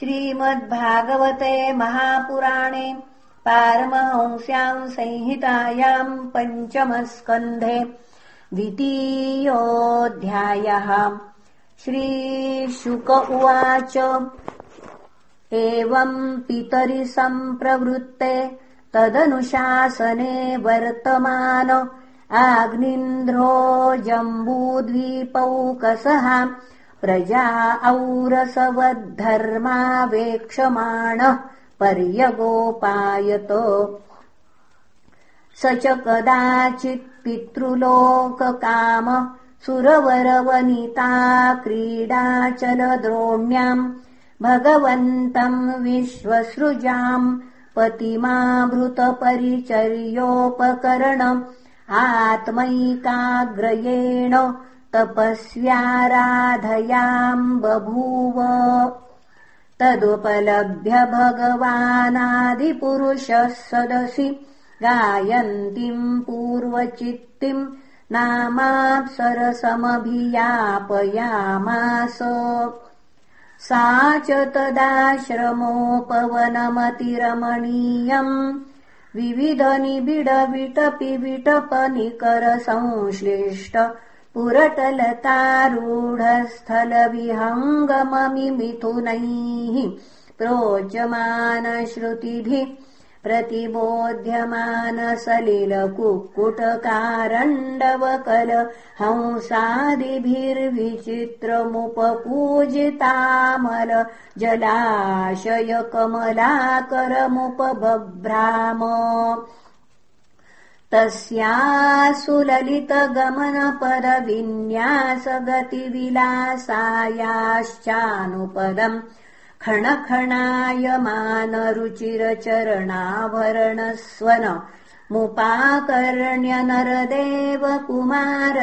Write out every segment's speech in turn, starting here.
श्रीमद्भागवते महापुराणे पारमहंस्याम् संहितायाम् पञ्चमस्कन्धे द्वितीयोऽध्यायः। श्रीशुक उवाच एवम् पितरि सम्प्रवृत्ते तदनुशासने वर्तमान आग्निन्द्रो जम्बूद्वीपौकसः प्रजा औरसवद्धर्मावेक्षमाणः पर्यगोपायत। स च कदाचित् पितृलोककाम सुरवरवनिता क्रीडाचलद्रोण्याम् भगवन्तम् विश्वसृजाम् पतिमाभृतपरिचर्योपकरणम् आत्मैकाग्रयेण तपस्याराधयाम् बभूव तदुपलभ्य भगवानादिपुरुषः सदसि गायन्तीम् पूर्वचित्तिम् नामाप्सरसमभियापयामास सा च तदाश्रमोपवनमतिरमणीयम् विविधनिबिडविटपि पुरतलतारूढस्थलविहङ्गममिथुनैः प्रोच्यमानश्रुतिभिः प्रतिबोध्यमानसलिलकुक्कुटकारण्डवकल हंसादिभिर्विचित्रमुपपूजितामल जलाशय कमलाकरमुपबभ्राम तस्यासुललितगमनपदविन्यासगतिविलासायाश्चानुपदम् खणखणायमानरुचिरचरणाभरणस्वन मुपाकर्ण्य नरदेव कुमार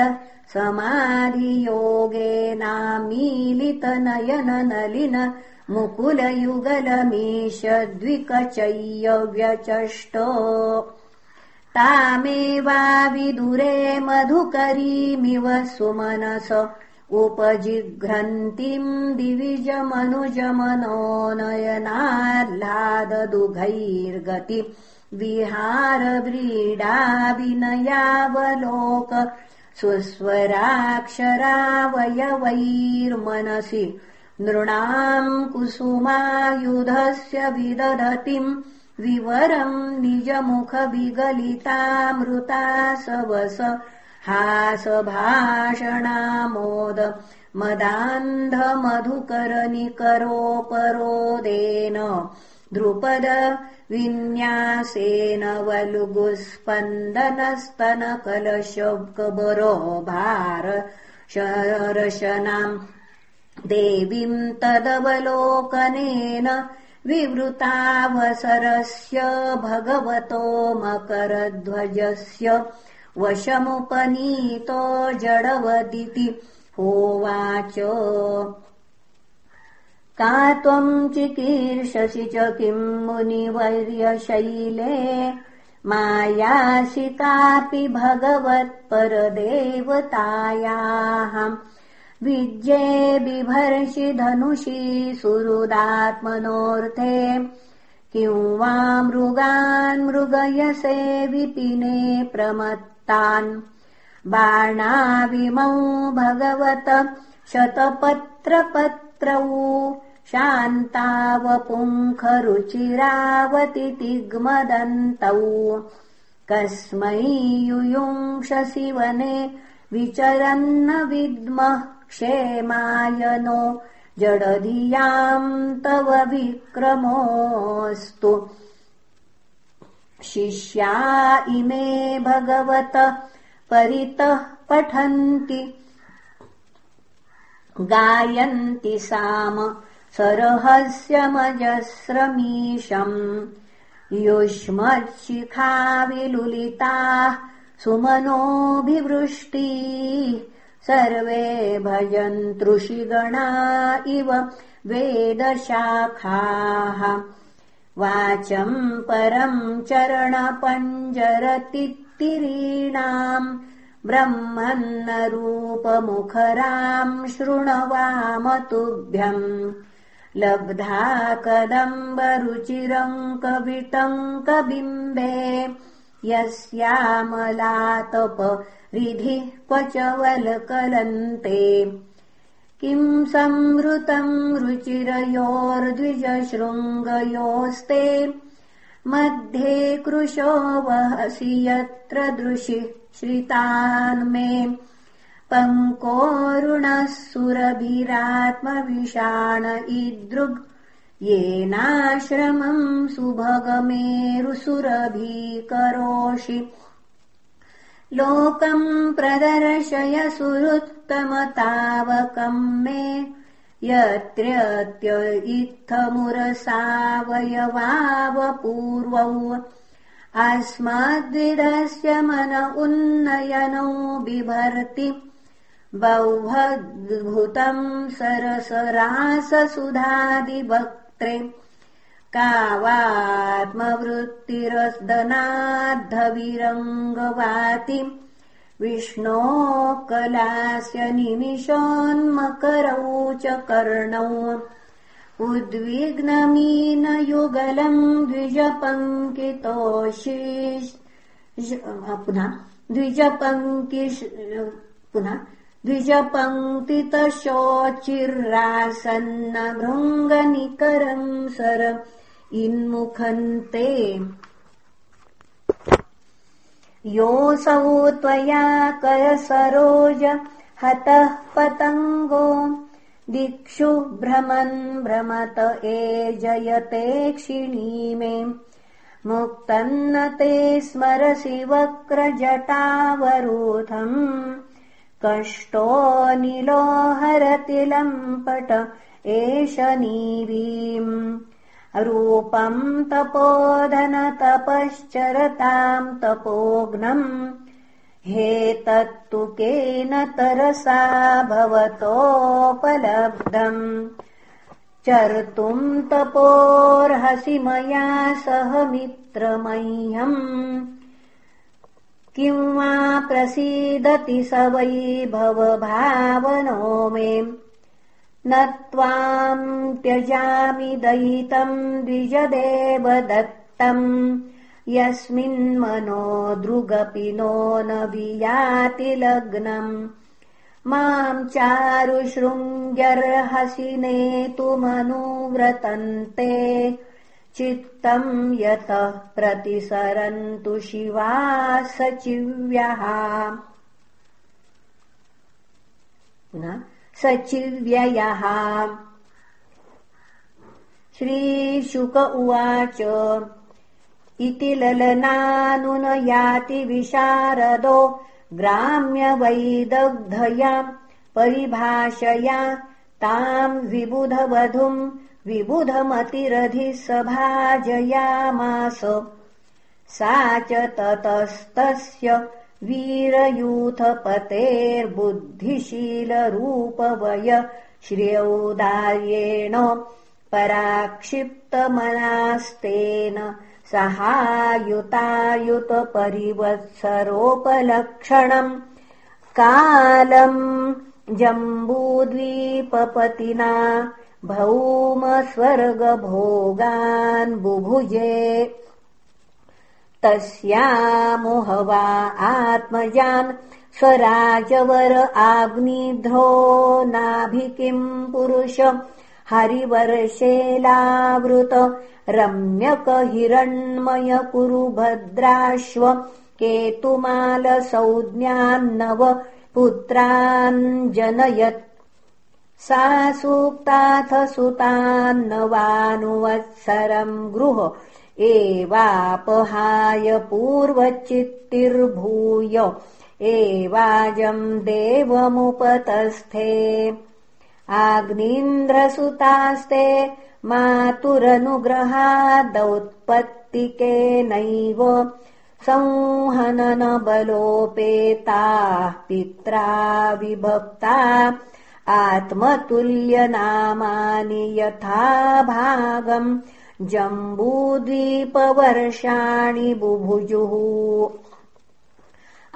समाधियोगेनामीलितनयननलिन मुकुलयुगलमीशद्विकचय्यव्यचष्ट तामेवाविदुरे मधुकरीमिव सुमनस उपजिघ्रन्तीम् दिविजमनुजमनोनयनाह्लाददुघैर्गति विहारव्रीडाविनयावलोक सुस्वराक्षरावयवैर्मनसि नृणाम् कुसुमायुधस्य विदधतिम् विवरम् निजमुखविगलितामृतासवस हासभाषणामोद मदान्धमधुकरनिकरोपरोदेन द्रुपद विन्यासेन वल्गुस्पन्दनस्तनकलशब्कबरो भार शरशनाम् देवीम् तदवलोकनेन विवृतावसरस्य भगवतो मकरध्वजस्य वशमुपनीतो जडवदिति होवाच। का त्वम् चिकीर्षसि च किम् मुनिवर्यशैले? मायासि कापि भगवत्परदेवतायाः विद्ये बिभर्षि धनुषि सुहृदात्मनोऽर्थे। किं वा मृगान् मृगयसे विपिने प्रमत्तान्। बाणाविमौ भगवत शतपत्रपत्रौ। शान्तावपुङ्खरुचिरावतितिग्मदन्तौ। कस्मै युयुंशसि वने विचरन्न विद्मः क्षेमायनो जडधियाम् तव विक्रमोऽस्तु। शिष्या इमे भगवत परितः पठन्ति। गायन्ति साम सरहस्यमजस्रमीशम्। युष्मच्छिखाविलुलिताः सुमनोऽभिवृष्टि सर्वे भजन्तृषिगणा इव वेदशाखाः। वाचम् परम् चरणपञ्जरतित्तिरीणाम् ब्रह्मन्नरूपमुखराम् शृणवाम तुभ्यम् लब्धा कदम्बरुचिरङ्कविटङ्कबिम्बे यस्यामलातप रिधिः क्व च वल्कलन्ते। किम् संवृतम् रुचिरयोर्द्विजशृङ्गयोस्ते मध्ये कृशो वहसि यत्र दृशि श्रितान्मे पङ्कोरुणः सुरभिरात्मविषाण ईदृग् येनाश्रमम् सुभगमेरुसुरभीकरोषि। लोकम् प्रदर्शय सुहृत्तमतावकम् मे यत्र्यत्य इत्थमुरसावयवावपूर्वौ। अस्माद्विधस्य मन उन्नयनौ बिभर्ति सरसराससुधादिवक्त्रे कावात्मवृत्तिरस्दनाद्धविरङ्गवाति। विष्णो कलास्य निमिषोन्मकरौ च कर्णौ। उद्विग्नमीनयुगलम् द्विजपङ्कितोषि पुनः द्विजपङ्किष पुनः द्विजपङ्क्तितशोचिर्रासन्न भृङ्गनिकरम् सर। इन्मुखन्ते। योऽसौ त्वया करसरोज हतः पतङ्गो। दिक्षु भ्रमन् भ्रमत ए जयते क्षिणी मे। मुक्तन्न ते स्मरसि वक्रजटावरूथम् कष्टोऽनिलो हरति लम्पट एष नीवीम्। रूपम् तपोधनतपश्चरताम् तपोघ्नम् हे तत्तु केन तरसा भवतोपलब्धम्। चर्तुम् तपोर्हसि मया सह मित्रमह्यम् किं वा प्रसीदति स वै भवभावनो मे। न त्वाम् त्यजामि दयितम् द्विजदेव दत्तम् यस्मिन्मनो दृगपि नो न वियाति लग्नम् माम् चारुशृङ्ग्यर्हसि नेतुमनुव्रतन्ते चित्तम् यतः प्रतिसरन्तु शिवा सचिव्यः। सचिव्ययः। श्रीशुक उवाच इति ललनानुन याति विशारदो ग्राम्यवैदग्धया परिभाषया ताम् विबुधवधुम् विबुधमतिरधि सभाजयामास सा च ततस्तस्य वीरयूथपतेर्बुद्धिशीलरूपवय श्रियौदार्येण पराक्षिप्तमनास्तेन सहायुतायुतपरिवत्सरोपलक्षणम्। कालम् जम्बूद्वीपपतिना भौमस्वर्गभोगान् बुभुजे। तस्यामुहवा आत्मजान् स्वराजवर आग्निध्रो नाभिकिम् पुरुष हरिवर्षेलावृत रम्यकहिरण्मय कुरु भद्राश्व केतुमालसंज्ञान्नव पुत्रान् जनयत् सा सूक्ताथ सुतान्नवानुवत्सरम् गृह। एवापहाय पूर्वचित्तिर्भूय। एवाजम् देवमुपतस्थे। आग्नीन्द्रसुतास्ते मातुरनुग्रहादौत्पत्तिकेनैव संहननबलोपेताः पित्रा विभक्ता आत्मतुल्यनामानि यथा भागम् जम्बूद्वीपवर्षाणि बुभुजुः।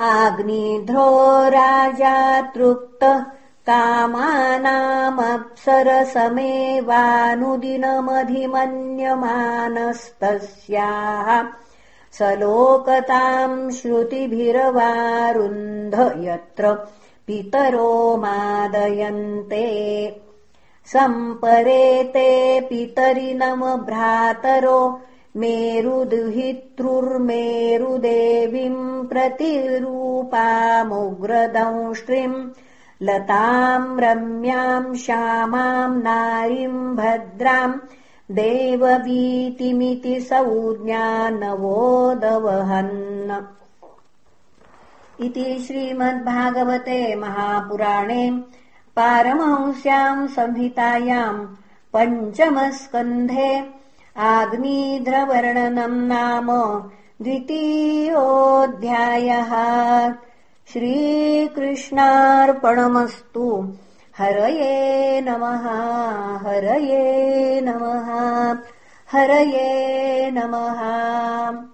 आग्निध्रो राजा तृप्तः कामानामप्सरसमेवानुदिनमधिमन्यमानस्तस्याः। स लोकताम् श्रुतिभिरवारुन्ध यत्र पितरो मादयन्ते सम्परेते पितरि नम भ्रातरो मेरुदुहितृर्मेरुदेवीम् प्रतिरूपामुग्रदंष्ट्रिम् लताम् रम्याम् श्यामाम् नारीम् भद्राम् देववीतिमिति संज्ञानवोदवहन् इति श्रीमद्भागवते महापुराणे पारमहंस्याम् संहितायाम् पञ्चमस्कन्धे आग्नीध्रवर्णनम् नाम द्वितीयोऽध्यायः। श्रीकृष्णार्पणमस्तु। हरये नमः हरये नमः हरये नमः